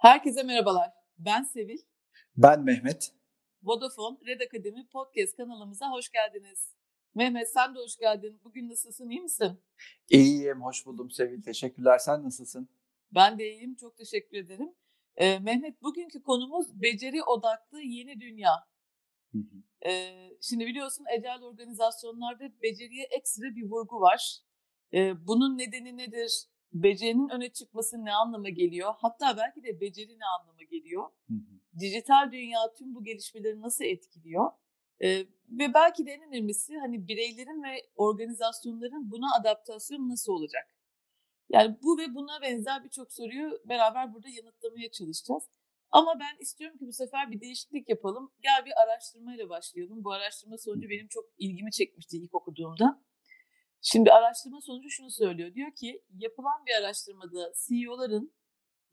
Herkese merhabalar. Ben Sevil. Ben Mehmet. Vodafone Red Akademi Podcast kanalımıza hoş geldiniz. Mehmet sen de hoş geldin. Bugün nasılsın, iyi misin? İyiyim, hoş buldum Sevil. Teşekkürler. Sen nasılsın? Ben de iyiyim, çok teşekkür ederim. Ee, Mehmet bugünkü konumuz beceri odaklı yeni dünya. Hı hı. Ee, şimdi biliyorsun ecel organizasyonlarda beceriye ekstra bir vurgu var. Ee, bunun nedeni nedir? Becerinin öne çıkması ne anlama geliyor? Hatta belki de beceri ne anlama geliyor? Hı hı. Dijital dünya tüm bu gelişmeleri nasıl etkiliyor? Ee, ve belki de en önemlisi hani bireylerin ve organizasyonların buna adaptasyon nasıl olacak? Yani bu ve buna benzer birçok soruyu beraber burada yanıtlamaya çalışacağız. Ama ben istiyorum ki bu sefer bir değişiklik yapalım. Gel bir araştırmayla başlayalım. Bu araştırma sonucu benim çok ilgimi çekmişti ilk okuduğumda. Şimdi araştırma sonucu şunu söylüyor. Diyor ki yapılan bir araştırmada CEO'ların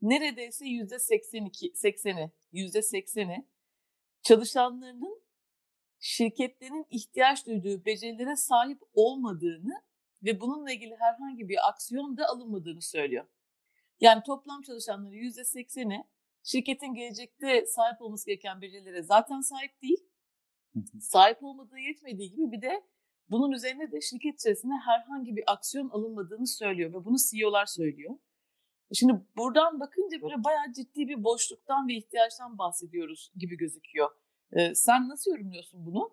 neredeyse yüzde 82, 80'i, yüzde 80'i çalışanlarının şirketlerin ihtiyaç duyduğu becerilere sahip olmadığını ve bununla ilgili herhangi bir aksiyon da alınmadığını söylüyor. Yani toplam çalışanların yüzde 80'i şirketin gelecekte sahip olması gereken becerilere zaten sahip değil. Sahip olmadığı yetmediği gibi bir de bunun üzerine de şirket içerisinde herhangi bir aksiyon alınmadığını söylüyor ve bunu CEO'lar söylüyor. Şimdi buradan bakınca böyle bayağı ciddi bir boşluktan ve ihtiyaçtan bahsediyoruz gibi gözüküyor. Ee, sen nasıl yorumluyorsun bunu?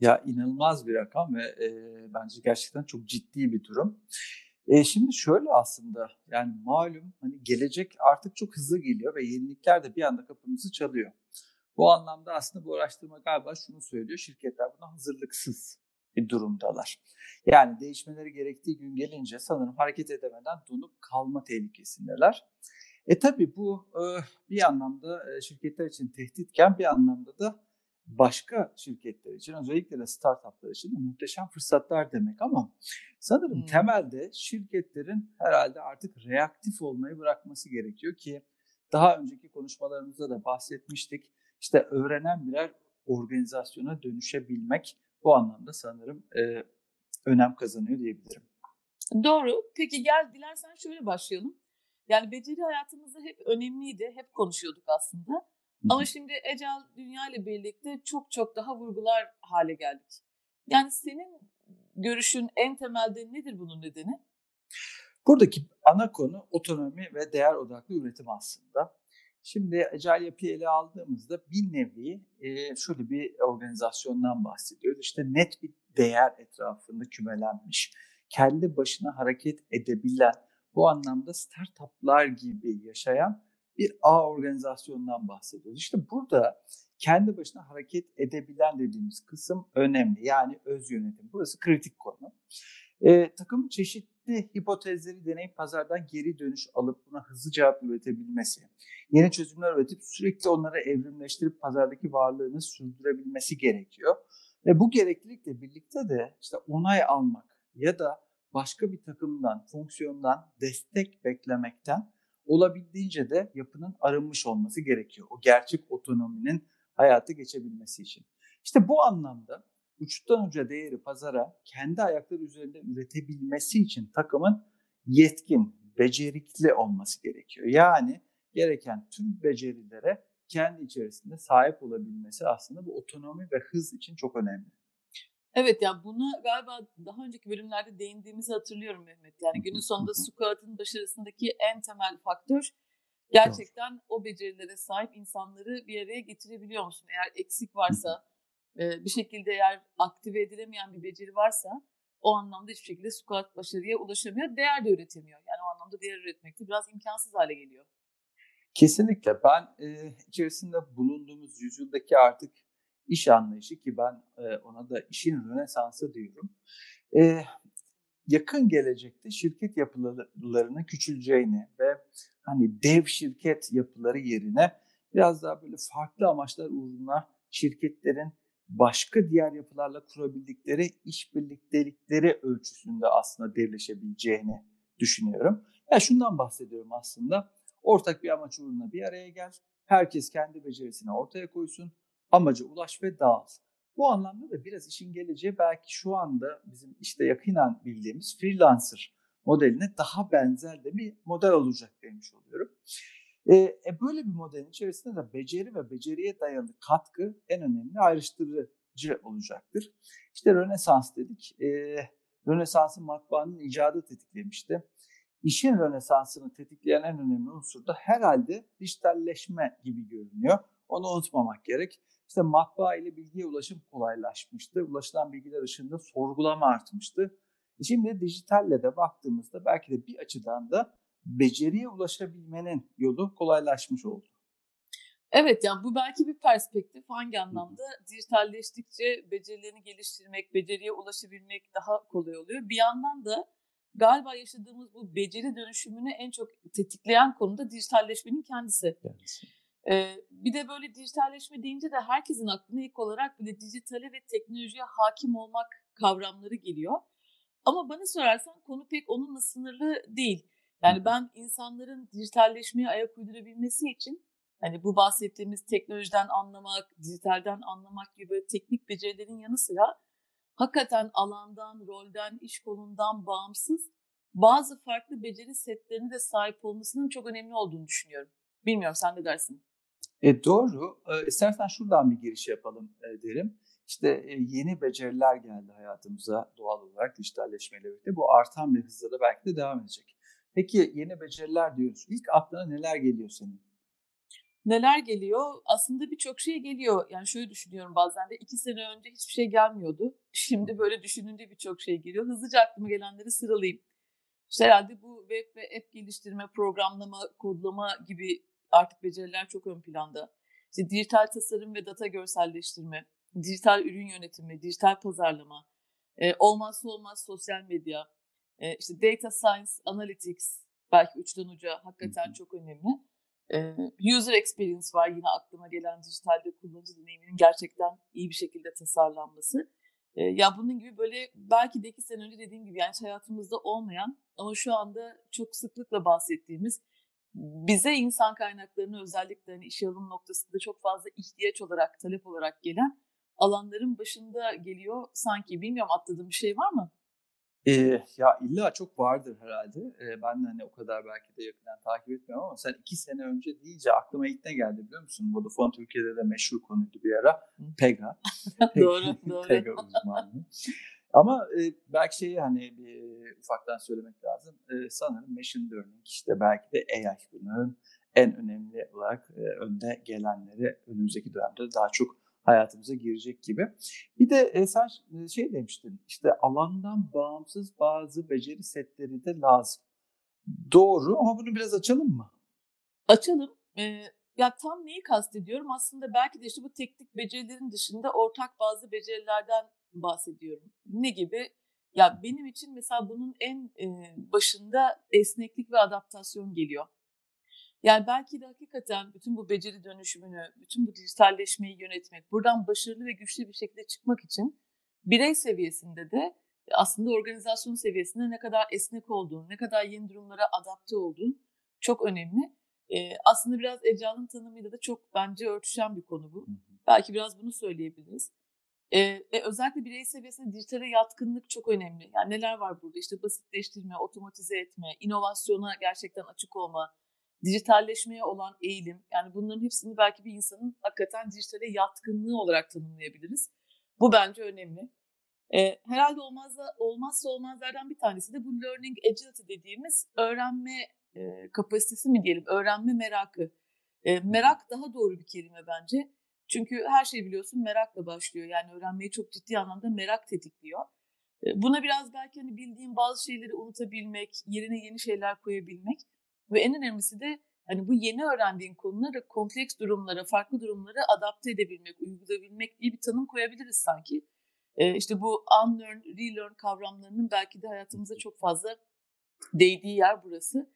Ya inanılmaz bir rakam ve e, bence gerçekten çok ciddi bir durum. E, şimdi şöyle aslında yani malum hani gelecek artık çok hızlı geliyor ve yenilikler de bir anda kapımızı çalıyor. Bu anlamda aslında bu araştırma galiba şunu söylüyor. Şirketler buna hazırlıksız bir durumdalar. Yani değişmeleri gerektiği gün gelince sanırım hareket edemeden donup kalma tehlikesindeler. E tabi bu e, bir anlamda e, şirketler için tehditken bir anlamda da başka şirketler için özellikle de startuplar için de muhteşem fırsatlar demek ama sanırım hmm. temelde şirketlerin herhalde artık reaktif olmayı bırakması gerekiyor ki daha önceki konuşmalarımızda da bahsetmiştik. İşte öğrenen birer organizasyona dönüşebilmek bu anlamda sanırım e, önem kazanıyor diyebilirim. Doğru. Peki gel dilersen şöyle başlayalım. Yani beceri hayatımızda hep önemliydi, hep konuşuyorduk aslında. Hı. Ama şimdi ecel dünya ile birlikte çok çok daha vurgular hale geldik. Yani senin görüşün en temelde nedir bunun nedeni? Buradaki ana konu otonomi ve değer odaklı üretim aslında. Şimdi Agile yapıyı ele aldığımızda bir nevi e, şöyle bir organizasyondan bahsediyoruz. İşte net bir değer etrafında kümelenmiş, kendi başına hareket edebilen, bu anlamda startuplar gibi yaşayan bir ağ organizasyondan bahsediyoruz. İşte burada kendi başına hareket edebilen dediğimiz kısım önemli. Yani öz yönetim. Burası kritik konu. E, takım çeşitli hipotezleri deneyip pazardan geri dönüş alıp buna hızlı cevap üretebilmesi, yeni çözümler üretip sürekli onları evrimleştirip pazardaki varlığını sürdürebilmesi gerekiyor. Ve bu gereklilikle birlikte de işte onay almak ya da başka bir takımdan, fonksiyondan destek beklemekten olabildiğince de yapının arınmış olması gerekiyor. O gerçek otonominin hayatı geçebilmesi için. İşte bu anlamda uçtan uca değeri pazara kendi ayakları üzerinde üretebilmesi için takımın yetkin, becerikli olması gerekiyor. Yani gereken tüm becerilere kendi içerisinde sahip olabilmesi aslında bu otonomi ve hız için çok önemli. Evet ya bunu galiba daha önceki bölümlerde değindiğimizi hatırlıyorum Mehmet. Yani günün sonunda Squat'ın başarısındaki en temel faktör gerçekten o becerilere sahip insanları bir araya getirebiliyor musun? Eğer eksik varsa bir şekilde eğer aktive edilemeyen bir beceri varsa o anlamda hiçbir şekilde squat başarıya ulaşamıyor. Değer de üretemiyor. Yani o anlamda değer üretmek de biraz imkansız hale geliyor. Kesinlikle. Ben e, içerisinde bulunduğumuz yüzyıldaki artık iş anlayışı ki ben e, ona da işin rönesansı diyorum. E, yakın gelecekte şirket yapılarının küçüleceğini ve hani dev şirket yapıları yerine biraz daha böyle farklı amaçlar uğruna şirketlerin başka diğer yapılarla kurabildikleri işbirliktelikleri ölçüsünde aslında devleşebileceğini düşünüyorum. Ya şundan bahsediyorum aslında. Ortak bir amaç uğruna bir araya gel. Herkes kendi becerisini ortaya koysun. Amaca ulaş ve dağıl. Bu anlamda da biraz işin geleceği belki şu anda bizim işte yakinen bildiğimiz freelancer modeline daha benzer de bir model olacak demiş oluyorum. E, e, böyle bir modelin içerisinde de beceri ve beceriye dayalı katkı en önemli ayrıştırıcı olacaktır. İşte Rönesans dedik. E, Rönesans'ın matbaanın icadı tetiklemişti. İşin Rönesans'ını tetikleyen en önemli unsur da herhalde dijitalleşme gibi görünüyor. Onu unutmamak gerek. İşte matbaa ile bilgiye ulaşım kolaylaşmıştı. Ulaşılan bilgiler ışığında sorgulama artmıştı. E şimdi dijitalle de baktığımızda belki de bir açıdan da beceriye ulaşabilmenin yolu kolaylaşmış oldu. Evet yani bu belki bir perspektif hangi anlamda dijitalleştikçe becerilerini geliştirmek, beceriye ulaşabilmek daha kolay oluyor. Bir yandan da galiba yaşadığımız bu beceri dönüşümünü en çok tetikleyen konu da dijitalleşmenin kendisi. kendisi. Ee, bir de böyle dijitalleşme deyince de herkesin aklına ilk olarak bile dijitale ve teknolojiye hakim olmak kavramları geliyor. Ama bana sorarsan konu pek onunla sınırlı değil. Yani ben insanların dijitalleşmeye ayak uydurabilmesi için hani bu bahsettiğimiz teknolojiden anlamak, dijitalden anlamak gibi teknik becerilerin yanı sıra hakikaten alandan, rolden, iş kolundan bağımsız bazı farklı beceri setlerine de sahip olmasının çok önemli olduğunu düşünüyorum. Bilmiyorum sen ne dersin? E, doğru. E, istersen şuradan bir giriş yapalım e, derim. İşte e, yeni beceriler geldi hayatımıza doğal olarak dijitalleşmeyle birlikte. Bu artan bir hızla da belki de devam edecek. Peki yeni beceriler diyoruz. İlk aklına neler geliyor senin? Neler geliyor? Aslında birçok şey geliyor. Yani şöyle düşünüyorum bazen de iki sene önce hiçbir şey gelmiyordu. Şimdi böyle düşününce birçok şey geliyor. Hızlıca aklıma gelenleri sıralayayım. İşte herhalde bu web ve app geliştirme, programlama, kodlama gibi artık beceriler çok ön planda. İşte dijital tasarım ve data görselleştirme, dijital ürün yönetimi, dijital pazarlama, e, olmazsa olmaz sosyal medya, e, işte data science, analytics belki uçtan uca hakikaten çok önemli. E, user experience var yine aklıma gelen dijitalde kullanıcı deneyiminin gerçekten iyi bir şekilde tasarlanması. E, ya bunun gibi böyle belki de iki sene önce dediğim gibi yani hayatımızda olmayan ama şu anda çok sıklıkla bahsettiğimiz bize insan kaynaklarını özellikle hani işe alım noktasında çok fazla ihtiyaç olarak, talep olarak gelen alanların başında geliyor sanki. Bilmiyorum atladığım bir şey var mı? Ee, ya illa çok vardır herhalde. Ee, ben de hani o kadar belki de yakından takip etmiyorum ama sen iki sene önce deyince aklıma ilk ne geldi biliyor musun? Vodafone Türkiye'de de meşhur konuydu bir ara. Pega. doğru, doğru. Pega uzmanlığı. Ama e, belki şeyi hani bir ufaktan söylemek lazım. E, sanırım machine learning işte belki de AI bunların en önemli olarak e, önde gelenleri önümüzdeki dönemde daha çok hayatımıza girecek gibi. Bir de e, sen şey demiştin işte alandan bağımsız bazı beceri setleri de lazım. Doğru ama bunu biraz açalım mı? Açalım. Ee, ya tam neyi kastediyorum? Aslında belki de işte bu teknik becerilerin dışında ortak bazı becerilerden bahsediyorum. Ne gibi? Ya benim için mesela bunun en e, başında esneklik ve adaptasyon geliyor. Yani belki de hakikaten bütün bu beceri dönüşümünü, bütün bu dijitalleşmeyi yönetmek, buradan başarılı ve güçlü bir şekilde çıkmak için birey seviyesinde de aslında organizasyon seviyesinde ne kadar esnek olduğun, ne kadar yeni durumlara adapte olduğun çok önemli. Ee, aslında biraz Ecal'ın tanımıyla da çok bence örtüşen bir konu bu. Belki biraz bunu söyleyebiliriz. Ee, ve özellikle birey seviyesinde dijitale yatkınlık çok önemli. Yani neler var burada? İşte basitleştirme, otomatize etme, inovasyona gerçekten açık olma, dijitalleşmeye olan eğilim. Yani bunların hepsini belki bir insanın hakikaten dijitale yatkınlığı olarak tanımlayabiliriz. Bu bence önemli. Ee, herhalde olmazsa, olmazsa olmazlardan bir tanesi de bu learning agility dediğimiz öğrenme e, kapasitesi mi diyelim, öğrenme merakı. E, merak daha doğru bir kelime bence. Çünkü her şey biliyorsun merakla başlıyor. Yani öğrenmeyi çok ciddi anlamda merak tetikliyor. Buna biraz belki hani bildiğim bazı şeyleri unutabilmek, yerine yeni şeyler koyabilmek ve en önemlisi de hani bu yeni öğrendiğin konuları kompleks durumlara, farklı durumlara adapte edebilmek, uygulayabilmek diye bir tanım koyabiliriz sanki. Ee, işte bu unlearn, relearn kavramlarının belki de hayatımıza çok fazla değdiği yer burası.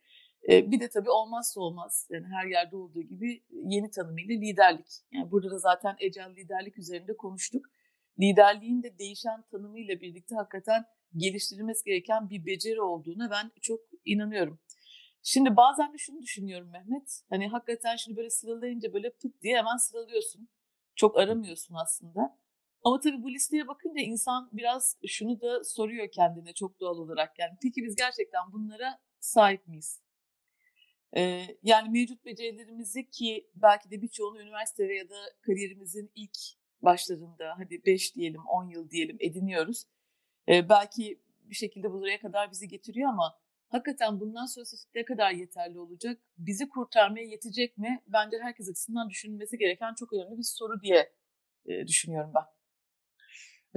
Ee, bir de tabii olmazsa olmaz yani her yerde olduğu gibi yeni tanımıyla liderlik. Yani burada da zaten ecel liderlik üzerinde konuştuk. Liderliğin de değişen tanımıyla birlikte hakikaten geliştirilmesi gereken bir beceri olduğuna ben çok inanıyorum. Şimdi bazen de şunu düşünüyorum Mehmet. Hani hakikaten şimdi böyle sıralayınca böyle pıt diye hemen sıralıyorsun. Çok aramıyorsun aslında. Ama tabii bu listeye bakınca insan biraz şunu da soruyor kendine çok doğal olarak. Yani peki biz gerçekten bunlara sahip miyiz? Ee, yani mevcut becerilerimizi ki belki de birçoğunu üniversite ya da kariyerimizin ilk başlarında hadi 5 diyelim 10 yıl diyelim ediniyoruz. Ee, belki bir şekilde buraya kadar bizi getiriyor ama hakikaten bundan sonrası ne kadar yeterli olacak? Bizi kurtarmaya yetecek mi? Bence herkes açısından düşünülmesi gereken çok önemli bir soru diye e, düşünüyorum ben.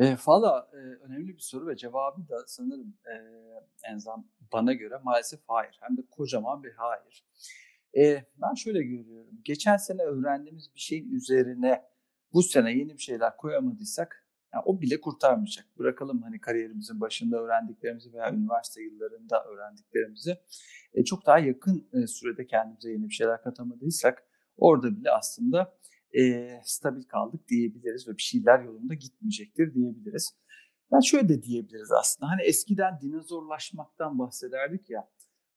E, Valla e, önemli bir soru ve cevabı da sanırım e, Enzam bana göre maalesef hayır. Hem de kocaman bir hayır. E, ben şöyle görüyorum. Geçen sene öğrendiğimiz bir şeyin üzerine bu sene yeni bir şeyler koyamadıysak yani o bile kurtarmayacak. Bırakalım hani kariyerimizin başında öğrendiklerimizi veya üniversite yıllarında öğrendiklerimizi e, çok daha yakın e, sürede kendimize yeni bir şeyler katamadıysak orada bile aslında e, stabil kaldık diyebiliriz ve bir şeyler yolunda gitmeyecektir diyebiliriz. Ben şöyle de diyebiliriz aslında. Hani eskiden dinozorlaşmaktan bahsederdik ya.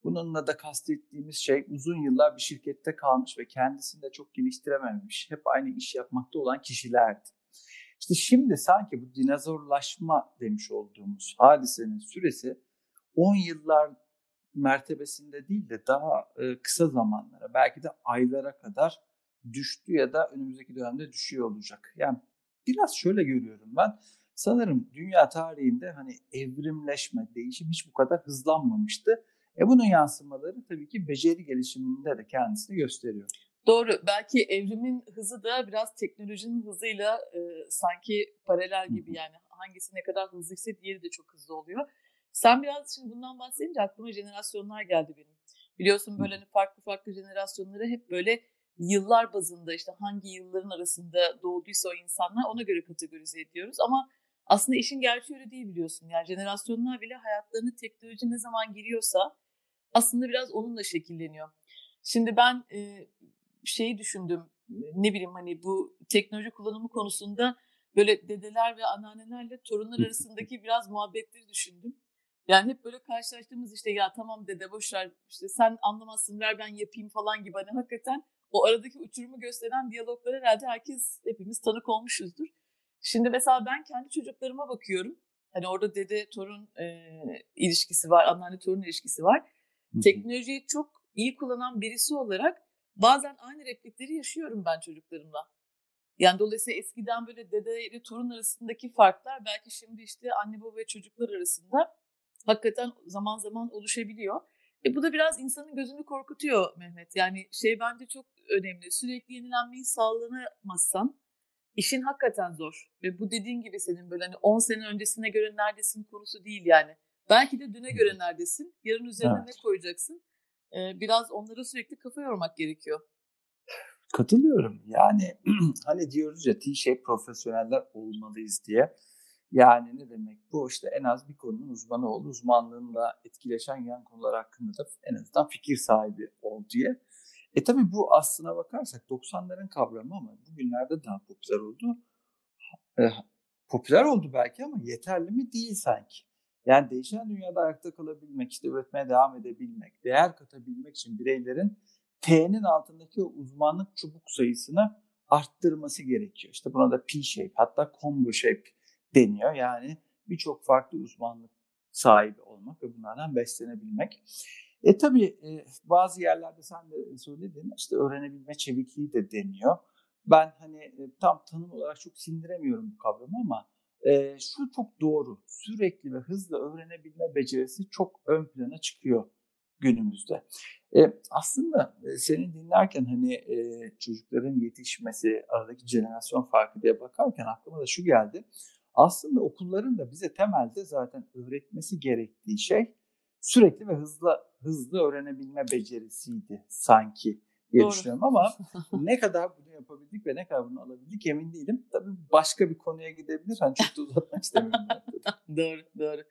Bununla da kastettiğimiz şey uzun yıllar bir şirkette kalmış ve kendisini de çok geliştirememiş, hep aynı iş yapmakta olan kişilerdi. İşte şimdi sanki bu dinozorlaşma demiş olduğumuz hadisenin süresi 10 yıllar mertebesinde değil de daha kısa zamanlara, belki de aylara kadar düştü ya da önümüzdeki dönemde düşüyor olacak. Yani biraz şöyle görüyorum ben. Sanırım dünya tarihinde hani evrimleşme, değişim hiç bu kadar hızlanmamıştı. E bunun yansımaları tabii ki beceri gelişiminde de kendisini gösteriyor. Doğru. Belki evrimin hızı da biraz teknolojinin hızıyla e, sanki paralel gibi yani hangisi ne kadar hızlıysa diğeri de çok hızlı oluyor. Sen biraz şimdi bundan bahsedince aklıma jenerasyonlar geldi benim. Biliyorsun böyle hani farklı farklı jenerasyonları hep böyle yıllar bazında işte hangi yılların arasında doğduysa o insanlar ona göre kategorize ediyoruz. Ama aslında işin gerçeği öyle değil biliyorsun. Yani jenerasyonlar bile hayatlarını teknoloji ne zaman giriyorsa aslında biraz onunla şekilleniyor. Şimdi ben e, şeyi düşündüm ne bileyim hani bu teknoloji kullanımı konusunda böyle dedeler ve anneannelerle torunlar arasındaki biraz muhabbetleri düşündüm. Yani hep böyle karşılaştığımız işte ya tamam dede boşver işte sen anlamazsın ver ben yapayım falan gibi hani hakikaten o aradaki uçurumu gösteren diyaloglara herhalde herkes hepimiz tanık olmuşuzdur. Şimdi mesela ben kendi çocuklarıma bakıyorum. Hani orada dede torun e, ilişkisi var, anneanne torun ilişkisi var. Teknolojiyi çok iyi kullanan birisi olarak bazen aynı replikleri yaşıyorum ben çocuklarımla. Yani dolayısıyla eskiden böyle dede ile torun arasındaki farklar belki şimdi işte anne baba ve çocuklar arasında hakikaten zaman zaman oluşabiliyor. E bu da biraz insanın gözünü korkutuyor Mehmet. Yani şey bence çok önemli. Sürekli yenilenmeyi sağlanamazsan işin hakikaten zor. Ve bu dediğin gibi senin böyle hani 10 sene öncesine göre neredesin konusu değil yani. Belki de düne göre neredesin, yarın üzerine evet. ne koyacaksın? Biraz onlara sürekli kafa yormak gerekiyor. Katılıyorum. Yani hani diyoruz ya T-shape profesyoneller olmalıyız diye. Yani ne demek bu? işte en az bir konunun uzmanı ol, uzmanlığınla etkileşen yan konular hakkında da en azından fikir sahibi ol diye. E tabii bu aslına bakarsak 90'ların kavramı ama bugünlerde daha popüler oldu. E, popüler oldu belki ama yeterli mi değil sanki. Yani değişen dünyada ayakta kalabilmek, işte üretmeye devam edebilmek, değer katabilmek için bireylerin T'nin altındaki uzmanlık çubuk sayısını arttırması gerekiyor. İşte buna da P-shape hatta combo shape deniyor. Yani birçok farklı uzmanlık sahibi olmak ve bunlardan beslenebilmek. E tabii e, bazı yerlerde sen de söyledin işte öğrenebilme çevikliği de deniyor. Ben hani e, tam tanım olarak çok sindiremiyorum bu kavramı ama e, şu çok doğru. Sürekli ve hızlı öğrenebilme becerisi çok ön plana çıkıyor günümüzde. E, aslında seni dinlerken hani e, çocukların yetişmesi, aradaki jenerasyon farkı diye bakarken aklıma da şu geldi. Aslında okulların da bize temelde zaten öğretmesi gerektiği şey sürekli ve hızlı hızlı öğrenebilme becerisiydi sanki diye Doğru. düşünüyorum ama ne kadar bunu yapabildik ve ne kadar bunu alabildik emin değilim. Tabii başka bir konuya gidebilir. Hani çok da uzatmak istemiyorum. doğru, doğru.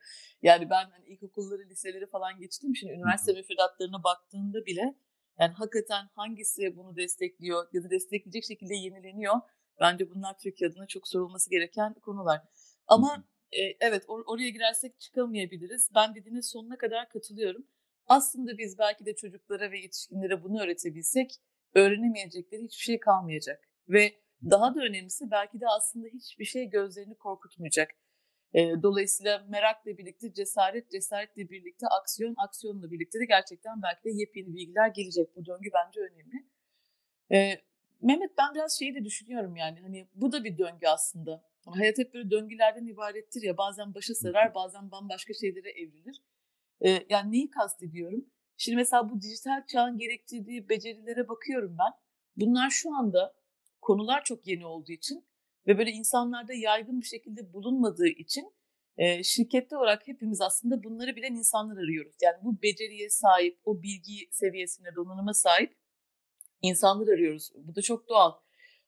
Yani ben hani ilkokulları, liseleri falan geçtim. Şimdi üniversite müfredatlarına baktığında bile yani hakikaten hangisi bunu destekliyor ya da destekleyecek şekilde yenileniyor Bence bunlar Türkiye adına çok sorulması gereken konular. Ama e, evet or- oraya girersek çıkamayabiliriz. Ben dediğiniz sonuna kadar katılıyorum. Aslında biz belki de çocuklara ve yetişkinlere bunu öğretebilsek öğrenemeyecekleri hiçbir şey kalmayacak. Ve daha da önemlisi belki de aslında hiçbir şey gözlerini korkutmayacak. Dolayısıyla merakla birlikte cesaret, cesaretle birlikte aksiyon, aksiyonla birlikte de gerçekten belki de yepyeni bilgiler gelecek. Bu döngü bence önemli. Mehmet ben biraz şeyi de düşünüyorum yani hani bu da bir döngü aslında. Hayat hep böyle döngülerden ibarettir ya bazen başı sarar bazen bambaşka şeylere evrilir. E, yani neyi kastediyorum? Şimdi mesela bu dijital çağın gerektirdiği becerilere bakıyorum ben. Bunlar şu anda konular çok yeni olduğu için ve böyle insanlarda yaygın bir şekilde bulunmadığı için e, şirkette olarak hepimiz aslında bunları bilen insanlar arıyoruz. Yani bu beceriye sahip, o bilgi seviyesine, donanıma sahip insanlar arıyoruz. Bu da çok doğal.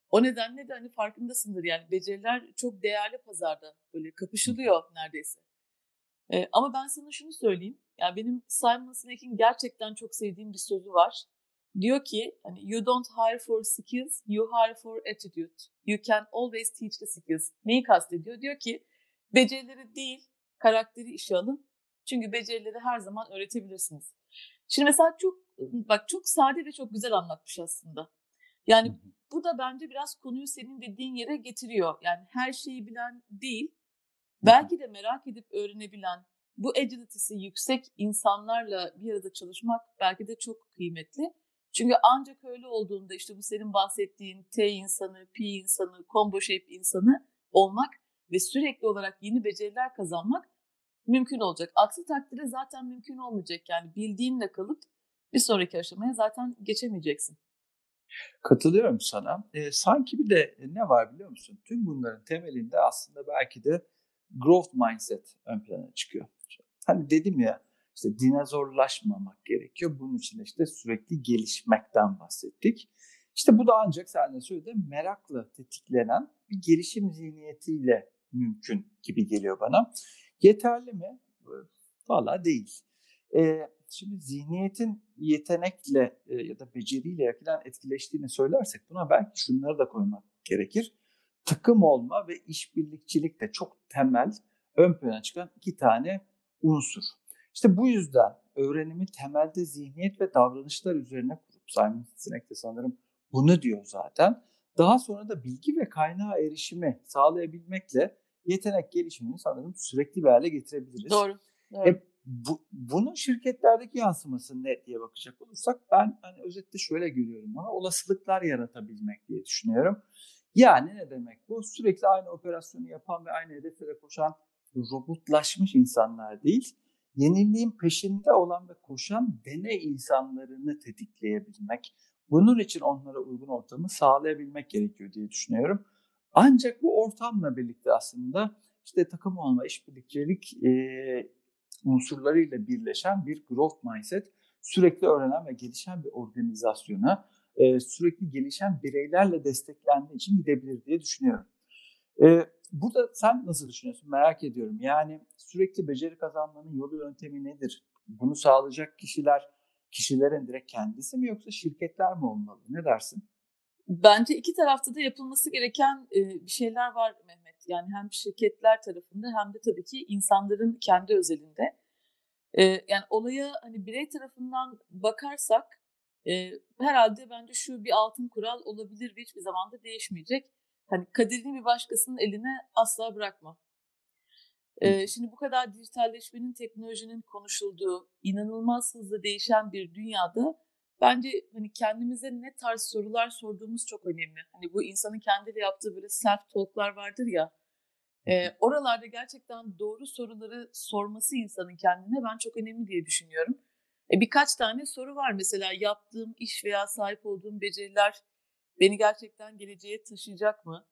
O nedenle de hani farkındasındır yani beceriler çok değerli pazarda böyle kapışılıyor neredeyse. Ee, ama ben sana şunu söyleyeyim. Yani benim Simon Sinek'in gerçekten çok sevdiğim bir sözü var. Diyor ki hani you don't hire for skills, you hire for attitude. You can always teach the skills. Neyi kastediyor? Diyor ki becerileri değil, karakteri işe alın. Çünkü becerileri her zaman öğretebilirsiniz. Şimdi mesela çok bak çok sade ve çok güzel anlatmış aslında. Yani bu da bence biraz konuyu senin dediğin yere getiriyor. Yani her şeyi bilen değil, belki de merak edip öğrenebilen, bu agility'si yüksek insanlarla bir arada çalışmak belki de çok kıymetli. Çünkü ancak öyle olduğunda işte bu senin bahsettiğin T insanı, P insanı, combo shape insanı olmak ve sürekli olarak yeni beceriler kazanmak mümkün olacak. Aksi takdirde zaten mümkün olmayacak. Yani bildiğinle kalıp bir sonraki aşamaya zaten geçemeyeceksin. Katılıyorum sana. E, sanki bir de ne var biliyor musun? Tüm bunların temelinde aslında belki de growth mindset ön plana çıkıyor. Hani dedim ya işte dinozorlaşmamak gerekiyor. Bunun için işte sürekli gelişmekten bahsettik. İşte bu da ancak sen de söyledin merakla tetiklenen bir gelişim zihniyetiyle mümkün gibi geliyor bana. Yeterli mi? Valla değil. Ee, şimdi zihniyetin yetenekle e, ya da beceriyle yakından etkileştiğini söylersek buna belki şunları da koymak gerekir. Takım olma ve işbirlikçilik de çok temel ön plana çıkan iki tane unsur. İşte bu yüzden öğrenimi temelde zihniyet ve davranışlar üzerine kurup Simon Sinek de sanırım bunu diyor zaten. Daha sonra da bilgi ve kaynağa erişimi sağlayabilmekle yetenek gelişimini sanırım sürekli bir hale getirebiliriz. Doğru. doğru. E, bu, bunun şirketlerdeki yansıması ne diye bakacak olursak ben hani özetle şöyle görüyorum ama olasılıklar yaratabilmek diye düşünüyorum. Yani ne demek bu? Sürekli aynı operasyonu yapan ve aynı hedeflere koşan robotlaşmış insanlar değil, yeniliğin peşinde olan ve koşan deney insanlarını tetikleyebilmek, bunun için onlara uygun ortamı sağlayabilmek gerekiyor diye düşünüyorum. Ancak bu ortamla birlikte aslında işte takım olma, işbirlikçilik e, unsurlarıyla birleşen bir growth mindset, sürekli öğrenen ve gelişen bir organizasyona, e, sürekli gelişen bireylerle desteklendiği için gidebilir diye düşünüyorum. E, burada sen nasıl düşünüyorsun? Merak ediyorum. Yani sürekli beceri kazanmanın yolu yöntemi nedir? Bunu sağlayacak kişiler, kişilerin direkt kendisi mi yoksa şirketler mi olmalı? Ne dersin? Bence iki tarafta da yapılması gereken bir şeyler var Mehmet. Yani hem şirketler tarafında hem de tabii ki insanların kendi özelinde. Yani olaya hani birey tarafından bakarsak herhalde bence şu bir altın kural olabilir ve hiçbir zaman da değişmeyecek. Hani kaderini bir başkasının eline asla bırakma. şimdi bu kadar dijitalleşmenin, teknolojinin konuşulduğu, inanılmaz hızlı değişen bir dünyada bence hani kendimize ne tarz sorular sorduğumuz çok önemli. Hani bu insanın kendiyle yaptığı böyle self talk'lar vardır ya. E, oralarda gerçekten doğru soruları sorması insanın kendine ben çok önemli diye düşünüyorum. E, birkaç tane soru var mesela yaptığım iş veya sahip olduğum beceriler beni gerçekten geleceğe taşıyacak mı?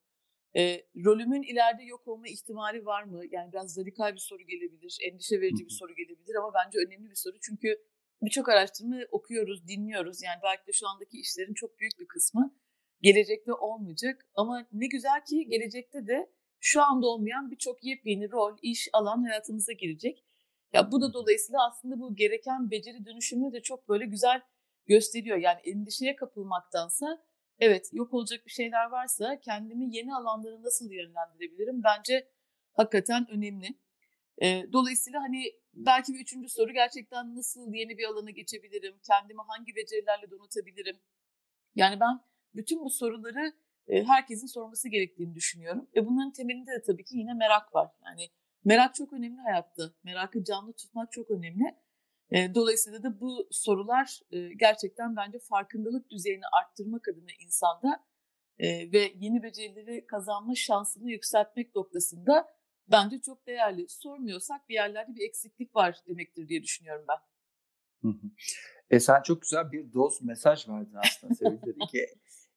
E, rolümün ileride yok olma ihtimali var mı? Yani biraz radikal bir soru gelebilir, endişe verici bir soru gelebilir ama bence önemli bir soru. Çünkü birçok araştırma okuyoruz, dinliyoruz. Yani belki de şu andaki işlerin çok büyük bir kısmı gelecekte olmayacak. Ama ne güzel ki gelecekte de şu anda olmayan birçok yepyeni rol, iş, alan hayatımıza girecek. Ya bu da dolayısıyla aslında bu gereken beceri dönüşümünü de çok böyle güzel gösteriyor. Yani endişeye kapılmaktansa evet yok olacak bir şeyler varsa kendimi yeni alanlara nasıl yönlendirebilirim? Bence hakikaten önemli. E, dolayısıyla hani belki bir üçüncü soru gerçekten nasıl yeni bir alana geçebilirim? Kendimi hangi becerilerle donatabilirim? Yani ben bütün bu soruları e, herkesin sorması gerektiğini düşünüyorum. Ve bunların temelinde de tabii ki yine merak var. Yani Merak çok önemli hayatta. Merakı canlı tutmak çok önemli. Dolayısıyla da bu sorular gerçekten bence farkındalık düzeyini arttırmak adına insanda ve yeni becerileri kazanma şansını yükseltmek noktasında bence çok değerli. Sormuyorsak bir yerlerde bir eksiklik var demektir diye düşünüyorum ben. E sen çok güzel bir doz mesaj verdin aslında Sevil dedi ki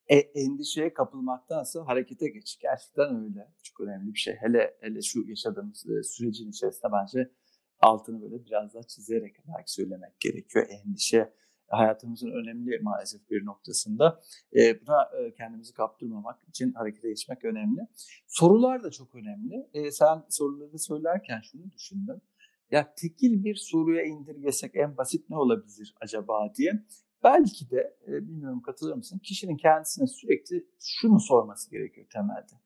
e, endişeye kapılmaktansa harekete geç. Gerçekten öyle. Çok önemli bir şey. Hele hele şu yaşadığımız sürecin içerisinde bence altını böyle biraz daha çizerek belki söylemek gerekiyor. Endişe hayatımızın önemli maalesef bir noktasında. E, buna e, kendimizi kaptırmamak için harekete geçmek önemli. Sorular da çok önemli. E, sen soruları söylerken şunu düşündüm. Ya tekil bir soruya indirgesek en basit ne olabilir acaba diye. Belki de e, bilmiyorum katılır mısın kişinin kendisine sürekli şunu sorması gerekiyor temelde.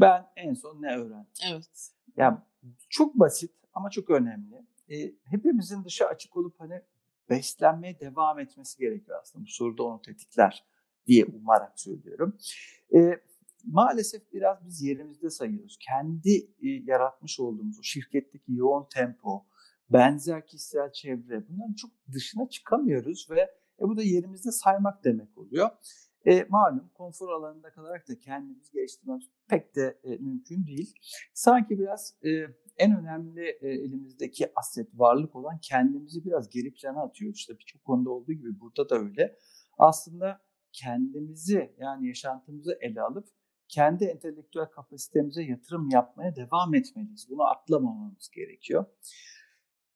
Ben en son ne öğrendim? Evet. Yani çok basit ama çok önemli. E, hepimizin dışı açık olup hani beslenmeye devam etmesi gerekiyor aslında. Bu soruda onu tetikler diye umarak söylüyorum. E, maalesef biraz biz yerimizde sayıyoruz. Kendi e, yaratmış olduğumuz o şirketteki yoğun tempo, benzer kişisel çevre bunların çok dışına çıkamıyoruz ve e, bu da yerimizde saymak demek oluyor. E, malum konfor alanında kalarak da kendimizi geliştirmemiz pek de e, mümkün değil. Sanki biraz e, en önemli e, elimizdeki aset, varlık olan kendimizi biraz geri plana atıyoruz. İşte birçok konuda olduğu gibi burada da öyle. Aslında kendimizi yani yaşantımızı ele alıp kendi entelektüel kapasitemize yatırım yapmaya devam etmeliyiz. Bunu atlamamamız gerekiyor.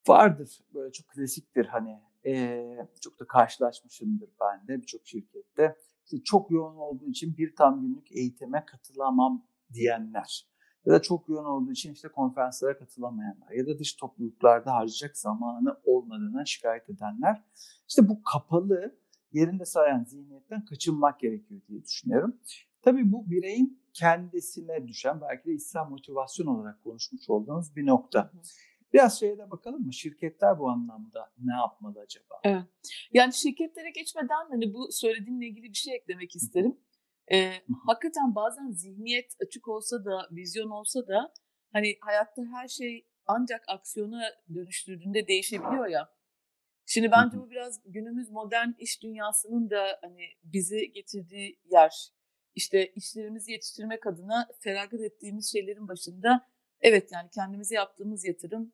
Vardır böyle çok klasiktir hani e, çok da karşılaşmışımdır ben de birçok şirkette. İşte çok yoğun olduğu için bir tam günlük eğitime katılamam diyenler ya da çok yoğun olduğu için işte konferanslara katılamayanlar ya da dış topluluklarda harcayacak zamanı olmadığına şikayet edenler. İşte bu kapalı yerinde sayan zihniyetten kaçınmak gerekiyor diye düşünüyorum. Tabii bu bireyin kendisine düşen belki de içsel motivasyon olarak konuşmuş olduğumuz bir nokta. Biraz şeye de bakalım mı? Şirketler bu anlamda ne yapmalı acaba? Evet. Yani şirketlere geçmeden hani bu söylediğinle ilgili bir şey eklemek isterim. Ee, hakikaten bazen zihniyet açık olsa da, vizyon olsa da hani hayatta her şey ancak aksiyona dönüştürdüğünde değişebiliyor ya. Şimdi bence bu biraz günümüz modern iş dünyasının da hani bizi getirdiği yer. İşte işlerimizi yetiştirmek adına feragat ettiğimiz şeylerin başında evet yani kendimize yaptığımız yatırım,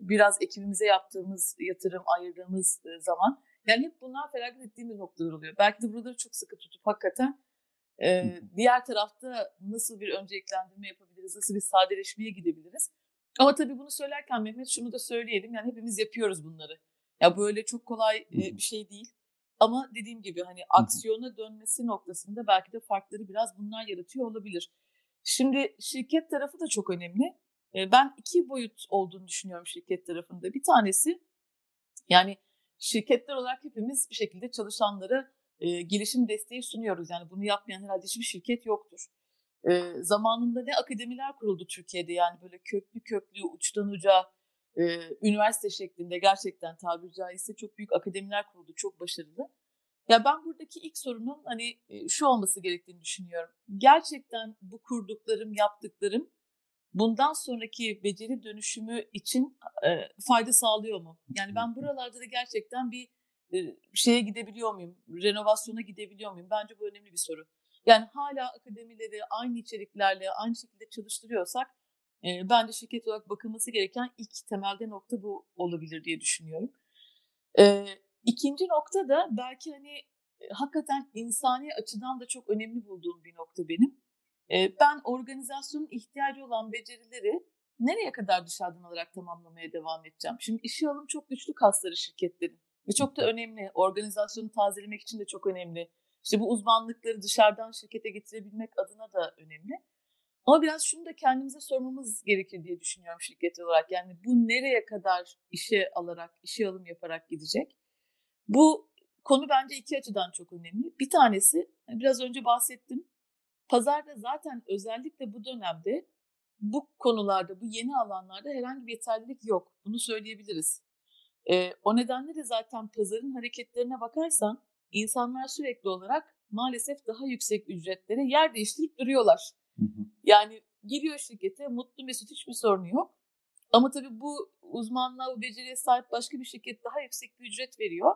biraz ekibimize yaptığımız yatırım, ayırdığımız zaman yani hep bunlar feragat ettiğimiz noktalar oluyor. Belki de buraları çok sıkı tutup hakikaten diğer tarafta nasıl bir önceliklendirme yapabiliriz, nasıl bir sadeleşmeye gidebiliriz. Ama tabii bunu söylerken Mehmet şunu da söyleyelim yani hepimiz yapıyoruz bunları. Ya böyle çok kolay bir şey değil. Ama dediğim gibi hani aksiyona dönmesi noktasında belki de farkları biraz bunlar yaratıyor olabilir. Şimdi şirket tarafı da çok önemli. Ben iki boyut olduğunu düşünüyorum şirket tarafında. Bir tanesi yani şirketler olarak hepimiz bir şekilde çalışanlara e, gelişim desteği sunuyoruz. Yani bunu yapmayan herhalde hiçbir şirket yoktur. E, zamanında ne akademiler kuruldu Türkiye'de yani böyle köklü köklü uçtan uca e, üniversite şeklinde gerçekten tabiri caizse çok büyük akademiler kuruldu. Çok başarılı. Ya ben buradaki ilk sorunun hani şu olması gerektiğini düşünüyorum. Gerçekten bu kurduklarım, yaptıklarım bundan sonraki beceri dönüşümü için e, fayda sağlıyor mu? Yani ben buralarda da gerçekten bir e, şeye gidebiliyor muyum? Renovasyona gidebiliyor muyum? Bence bu önemli bir soru. Yani hala akademileri aynı içeriklerle aynı şekilde çalıştırıyorsak e, bence şirket olarak bakılması gereken ilk temelde nokta bu olabilir diye düşünüyorum. E, ikinci nokta da belki hani e, hakikaten insani açıdan da çok önemli bulduğum bir nokta benim. Ben organizasyonun ihtiyacı olan becerileri nereye kadar dışarıdan alarak tamamlamaya devam edeceğim? Şimdi işe alım çok güçlü kasları şirketlerin. Ve çok da önemli. Organizasyonu tazelemek için de çok önemli. İşte bu uzmanlıkları dışarıdan şirkete getirebilmek adına da önemli. Ama biraz şunu da kendimize sormamız gerekir diye düşünüyorum şirket olarak. Yani bu nereye kadar işe alarak, işe alım yaparak gidecek? Bu konu bence iki açıdan çok önemli. Bir tanesi, biraz önce bahsettim. Pazarda zaten özellikle bu dönemde bu konularda, bu yeni alanlarda herhangi bir yeterlilik yok. Bunu söyleyebiliriz. E, o nedenle de zaten pazarın hareketlerine bakarsan insanlar sürekli olarak maalesef daha yüksek ücretlere yer değiştirip duruyorlar. Yani giriyor şirkete mutlu mesut hiçbir sorunu yok. Ama tabii bu uzmanlığa, bu beceriye sahip başka bir şirket daha yüksek bir ücret veriyor.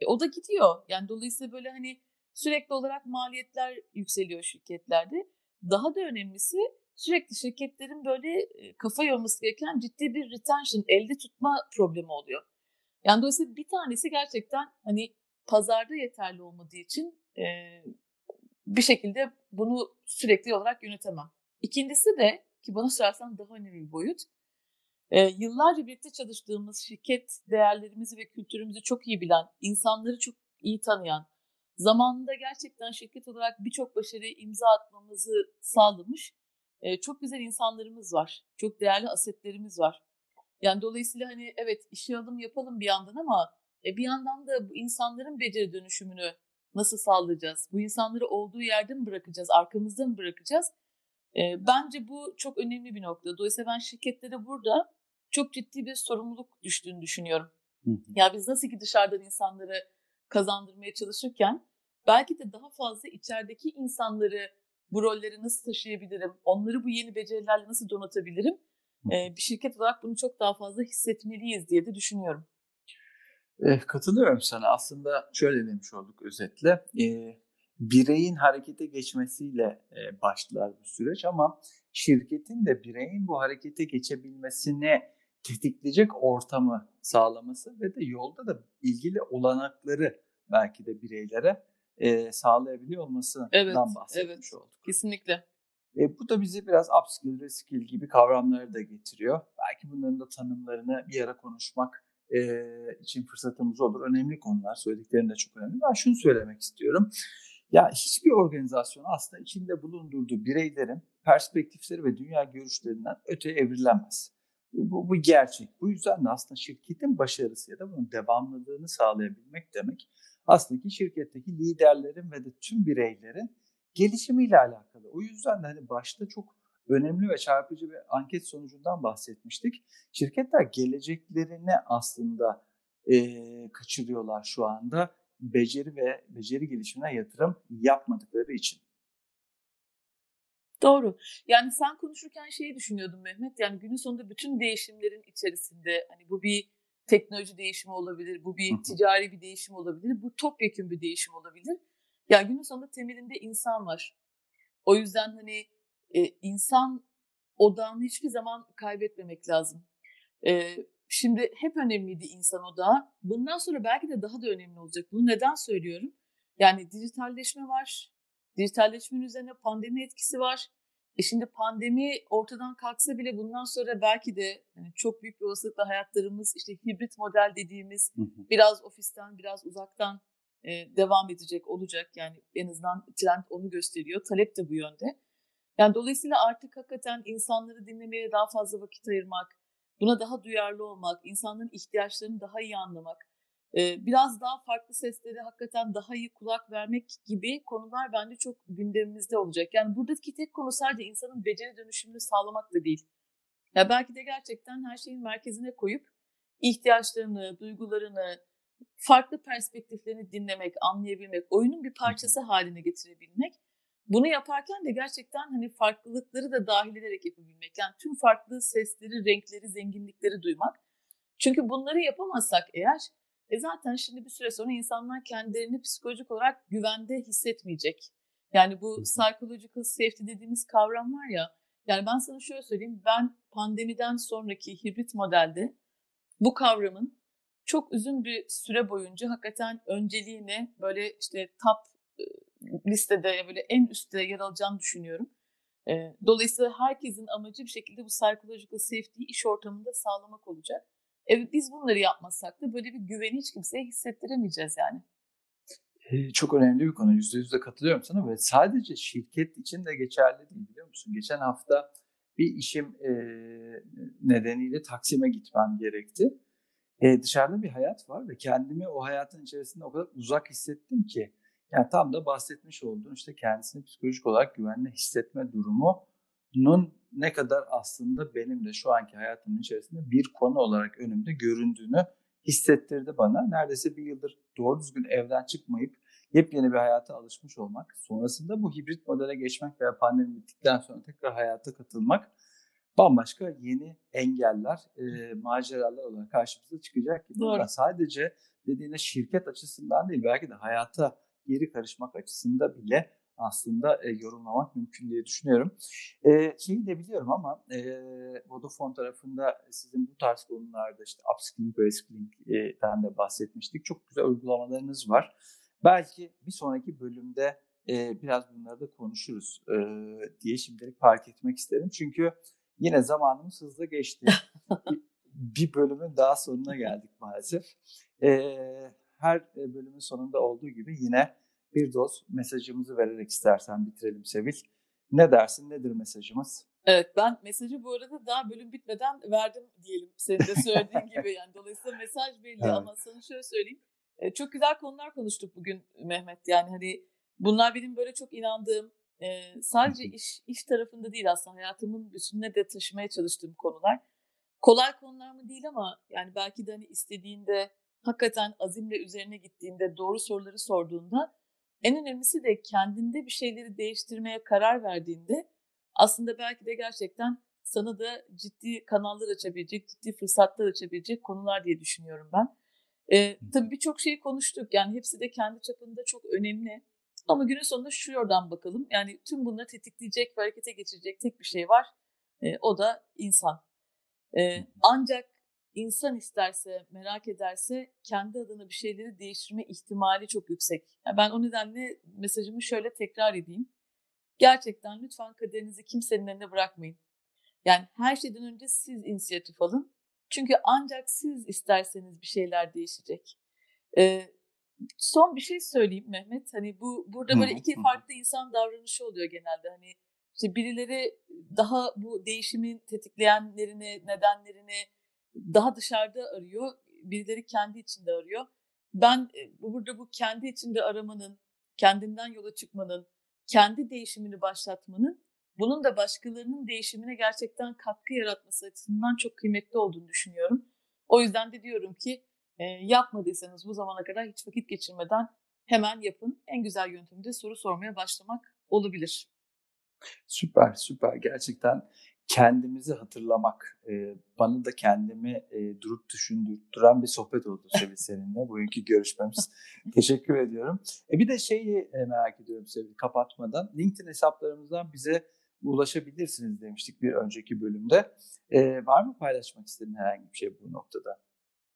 E, o da gidiyor. Yani dolayısıyla böyle hani sürekli olarak maliyetler yükseliyor şirketlerde. Daha da önemlisi sürekli şirketlerin böyle kafa yorması gereken ciddi bir retention, elde tutma problemi oluyor. Yani dolayısıyla bir tanesi gerçekten hani pazarda yeterli olmadığı için e, bir şekilde bunu sürekli olarak yönetemem. İkincisi de ki bana sorarsan daha önemli bir boyut. E, yıllarca birlikte çalıştığımız şirket değerlerimizi ve kültürümüzü çok iyi bilen, insanları çok iyi tanıyan, zamanında gerçekten şirket olarak birçok başarıya imza atmamızı sağlamış e, çok güzel insanlarımız var. Çok değerli asetlerimiz var. Yani dolayısıyla hani evet işe alım yapalım bir yandan ama e, bir yandan da bu insanların beceri dönüşümünü nasıl sağlayacağız? Bu insanları olduğu yerde mi bırakacağız? Arkamızda mı bırakacağız? E, bence bu çok önemli bir nokta. Dolayısıyla ben şirketlere burada çok ciddi bir sorumluluk düştüğünü düşünüyorum. Hı hı. Ya biz nasıl ki dışarıdan insanları kazandırmaya çalışırken belki de daha fazla içerideki insanları bu rolleri nasıl taşıyabilirim? Onları bu yeni becerilerle nasıl donatabilirim? Bir şirket olarak bunu çok daha fazla hissetmeliyiz diye de düşünüyorum. E, katılıyorum sana. Aslında şöyle demiş olduk özetle. E, bireyin harekete geçmesiyle e, başlar bu süreç ama şirketin de bireyin bu harekete geçebilmesini tetikleyecek ortamı sağlaması ve de yolda da ilgili olanakları belki de bireylere e, sağlayabiliyor olmasından evet, bahsetmiş evet, olduk. Kesinlikle. E, bu da bizi biraz upskill, reskill gibi kavramları da getiriyor. Belki bunların da tanımlarını bir ara konuşmak e, için fırsatımız olur. Önemli konular, söylediklerin de çok önemli. Ben şunu söylemek istiyorum. Ya hiçbir organizasyon aslında içinde bulundurduğu bireylerin perspektifleri ve dünya görüşlerinden öte evrilemez. Bu, bu gerçek. Bu yüzden de aslında şirketin başarısı ya da bunun devamlılığını sağlayabilmek demek aslında ki şirketteki liderlerin ve de tüm bireylerin gelişimiyle alakalı. O yüzden de hani başta çok önemli ve çarpıcı bir anket sonucundan bahsetmiştik. Şirketler geleceklerini aslında e, kaçırıyorlar şu anda beceri ve beceri gelişimine yatırım yapmadıkları için. Doğru. Yani sen konuşurken şeyi düşünüyordum Mehmet. Yani günün sonunda bütün değişimlerin içerisinde hani bu bir teknoloji değişimi olabilir, bu bir ticari bir değişim olabilir, bu topyekun bir değişim olabilir. Yani günün sonunda temelinde insan var. O yüzden hani e, insan odağını hiçbir zaman kaybetmemek lazım. E, şimdi hep önemliydi insan odağı. Bundan sonra belki de daha da önemli olacak. Bunu neden söylüyorum? Yani dijitalleşme var. Dijitalleşmenin üzerine pandemi etkisi var. E şimdi pandemi ortadan kalksa bile bundan sonra belki de yani çok büyük bir olasılıkla hayatlarımız işte hibrit model dediğimiz biraz ofisten biraz uzaktan e, devam edecek olacak. Yani en azından trend onu gösteriyor. Talep de bu yönde. Yani dolayısıyla artık hakikaten insanları dinlemeye daha fazla vakit ayırmak, buna daha duyarlı olmak, insanların ihtiyaçlarını daha iyi anlamak, biraz daha farklı seslere hakikaten daha iyi kulak vermek gibi konular bence çok gündemimizde olacak. Yani buradaki tek konu sadece insanın beceri dönüşümünü sağlamak da değil. Ya belki de gerçekten her şeyin merkezine koyup ihtiyaçlarını, duygularını, farklı perspektiflerini dinlemek, anlayabilmek, oyunun bir parçası haline getirebilmek. Bunu yaparken de gerçekten hani farklılıkları da dahil ederek yapabilmek. Yani tüm farklı sesleri, renkleri, zenginlikleri duymak. Çünkü bunları yapamazsak eğer e zaten şimdi bir süre sonra insanlar kendilerini psikolojik olarak güvende hissetmeyecek. Yani bu psychological safety dediğimiz kavram var ya. Yani ben sana şöyle söyleyeyim. Ben pandemiden sonraki hibrit modelde bu kavramın çok uzun bir süre boyunca hakikaten önceliğine böyle işte top listede böyle en üstte yer alacağını düşünüyorum. Dolayısıyla herkesin amacı bir şekilde bu psychological safety'yi iş ortamında sağlamak olacak. Evet biz bunları yapmasak da böyle bir güveni hiç kimseye hissettiremeyeceğiz yani. Ee, çok önemli bir konu. Yüzde yüzde katılıyorum sana ve sadece şirket için de geçerli değil biliyor musun? Geçen hafta bir işim e, nedeniyle Taksim'e gitmem gerekti. E, dışarıda bir hayat var ve kendimi o hayatın içerisinde o kadar uzak hissettim ki. Yani tam da bahsetmiş olduğun işte kendisini psikolojik olarak güvenli hissetme durumunun ne kadar aslında benim de şu anki hayatımın içerisinde bir konu olarak önümde göründüğünü hissettirdi bana. Neredeyse bir yıldır doğru düzgün evden çıkmayıp yepyeni bir hayata alışmış olmak, sonrasında bu hibrit modele geçmek veya pandemi bittikten sonra tekrar hayata katılmak bambaşka yeni engeller, e, maceralar olarak karşımıza çıkacak gibi. Doğru. Sadece dediğine şirket açısından değil belki de hayata geri karışmak açısından bile aslında e, yorumlamak mümkün diye düşünüyorum. E, şeyi de biliyorum ama e, Vodafone tarafında sizin bu tarz konularda işte upskilling ve reskilling'den de bahsetmiştik. Çok güzel uygulamalarınız var. Belki bir sonraki bölümde e, biraz bunları da konuşuruz e, diye şimdilik park etmek isterim. Çünkü yine zamanımız hızlı geçti. bir bölümün daha sonuna geldik maalesef. E, her bölümün sonunda olduğu gibi yine bir doz mesajımızı vererek istersen bitirelim Sevil. Ne dersin? Nedir mesajımız? Evet ben mesajı bu arada daha bölüm bitmeden verdim diyelim. Senin de söylediğin gibi yani. Dolayısıyla mesaj belli evet. ama sana şöyle söyleyeyim. Çok güzel konular konuştuk bugün Mehmet. Yani hani bunlar benim böyle çok inandığım sadece iş iş tarafında değil aslında hayatımın bütününe de taşımaya çalıştığım konular. Kolay konular mı değil ama yani belki de hani istediğinde hakikaten azimle üzerine gittiğinde doğru soruları sorduğunda en önemlisi de kendinde bir şeyleri değiştirmeye karar verdiğinde aslında belki de gerçekten sana da ciddi kanallar açabilecek, ciddi fırsatlar açabilecek konular diye düşünüyorum ben. Ee, tabii birçok şeyi konuştuk. Yani hepsi de kendi çapında çok önemli. Ama günün sonunda şu yordan bakalım. Yani tüm bunları tetikleyecek ve harekete geçirecek tek bir şey var. E, o da insan. E, ancak insan isterse, merak ederse kendi adına bir şeyleri değiştirme ihtimali çok yüksek. Yani ben o nedenle mesajımı şöyle tekrar edeyim. Gerçekten lütfen kaderinizi kimsenin eline bırakmayın. Yani her şeyden önce siz inisiyatif alın. Çünkü ancak siz isterseniz bir şeyler değişecek. Ee, son bir şey söyleyeyim Mehmet. Hani bu burada böyle iki farklı insan davranışı oluyor genelde. Hani işte birileri daha bu değişimin tetikleyenlerini, nedenlerini daha dışarıda arıyor. Birileri kendi içinde arıyor. Ben burada bu kendi içinde aramanın, kendinden yola çıkmanın, kendi değişimini başlatmanın, bunun da başkalarının değişimine gerçekten katkı yaratması açısından çok kıymetli olduğunu düşünüyorum. O yüzden de diyorum ki e, yapmadıysanız bu zamana kadar hiç vakit geçirmeden hemen yapın. En güzel yöntemi soru sormaya başlamak olabilir. Süper, süper. Gerçekten kendimizi hatırlamak, e, bana da kendimi e, durup düşündüren bir sohbet oldu Sevil seninle bugünkü görüşmemiz. Teşekkür ediyorum. E, bir de şeyi e, merak ediyorum Sevil kapatmadan. LinkedIn hesaplarımızdan bize ulaşabilirsiniz demiştik bir önceki bölümde. E, var mı paylaşmak istediğin herhangi bir şey bu noktada?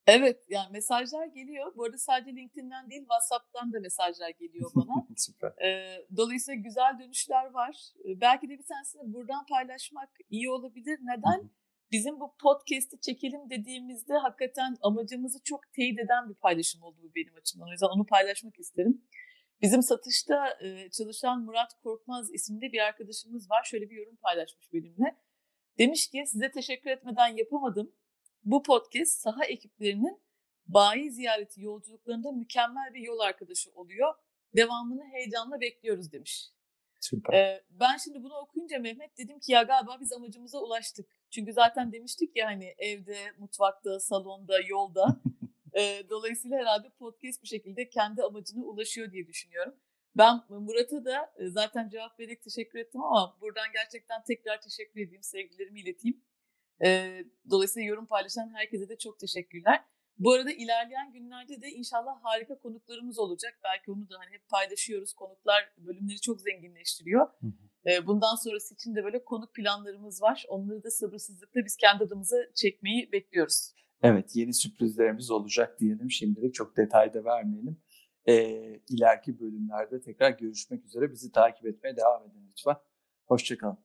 Evet yani mesajlar geliyor. Bu arada sadece LinkedIn'den değil WhatsApp'tan da mesajlar geliyor bana. Süper. Ee, dolayısıyla güzel dönüşler var. Ee, belki de bir tanesini buradan paylaşmak iyi olabilir. Neden? Bizim bu podcast'i çekelim dediğimizde hakikaten amacımızı çok teyit eden bir paylaşım oldu bu benim açımdan. O yüzden onu paylaşmak isterim. Bizim satışta e, çalışan Murat Korkmaz isimli bir arkadaşımız var. Şöyle bir yorum paylaşmış benimle. Demiş ki size teşekkür etmeden yapamadım bu podcast saha ekiplerinin bayi ziyareti yolculuklarında mükemmel bir yol arkadaşı oluyor. Devamını heyecanla bekliyoruz demiş. Süper. Ee, ben şimdi bunu okuyunca Mehmet dedim ki ya galiba biz amacımıza ulaştık. Çünkü zaten demiştik ya hani evde, mutfakta, salonda, yolda. ee, dolayısıyla herhalde podcast bir şekilde kendi amacına ulaşıyor diye düşünüyorum. Ben Murat'a da zaten cevap vererek teşekkür ettim ama buradan gerçekten tekrar teşekkür edeyim, sevgilerimi ileteyim. E, dolayısıyla yorum paylaşan herkese de çok teşekkürler. Bu arada ilerleyen günlerde de inşallah harika konuklarımız olacak. Belki onu da hani hep paylaşıyoruz. Konuklar bölümleri çok zenginleştiriyor. E, bundan sonrası için de böyle konuk planlarımız var. Onları da sabırsızlıkla biz kendi adımıza çekmeyi bekliyoruz. Evet yeni sürprizlerimiz olacak diyelim. Şimdilik çok detayda vermeyelim. E, ileriki bölümlerde tekrar görüşmek üzere. Bizi takip etmeye devam edin lütfen. Hoşçakalın.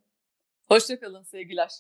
Hoşçakalın sevgiler.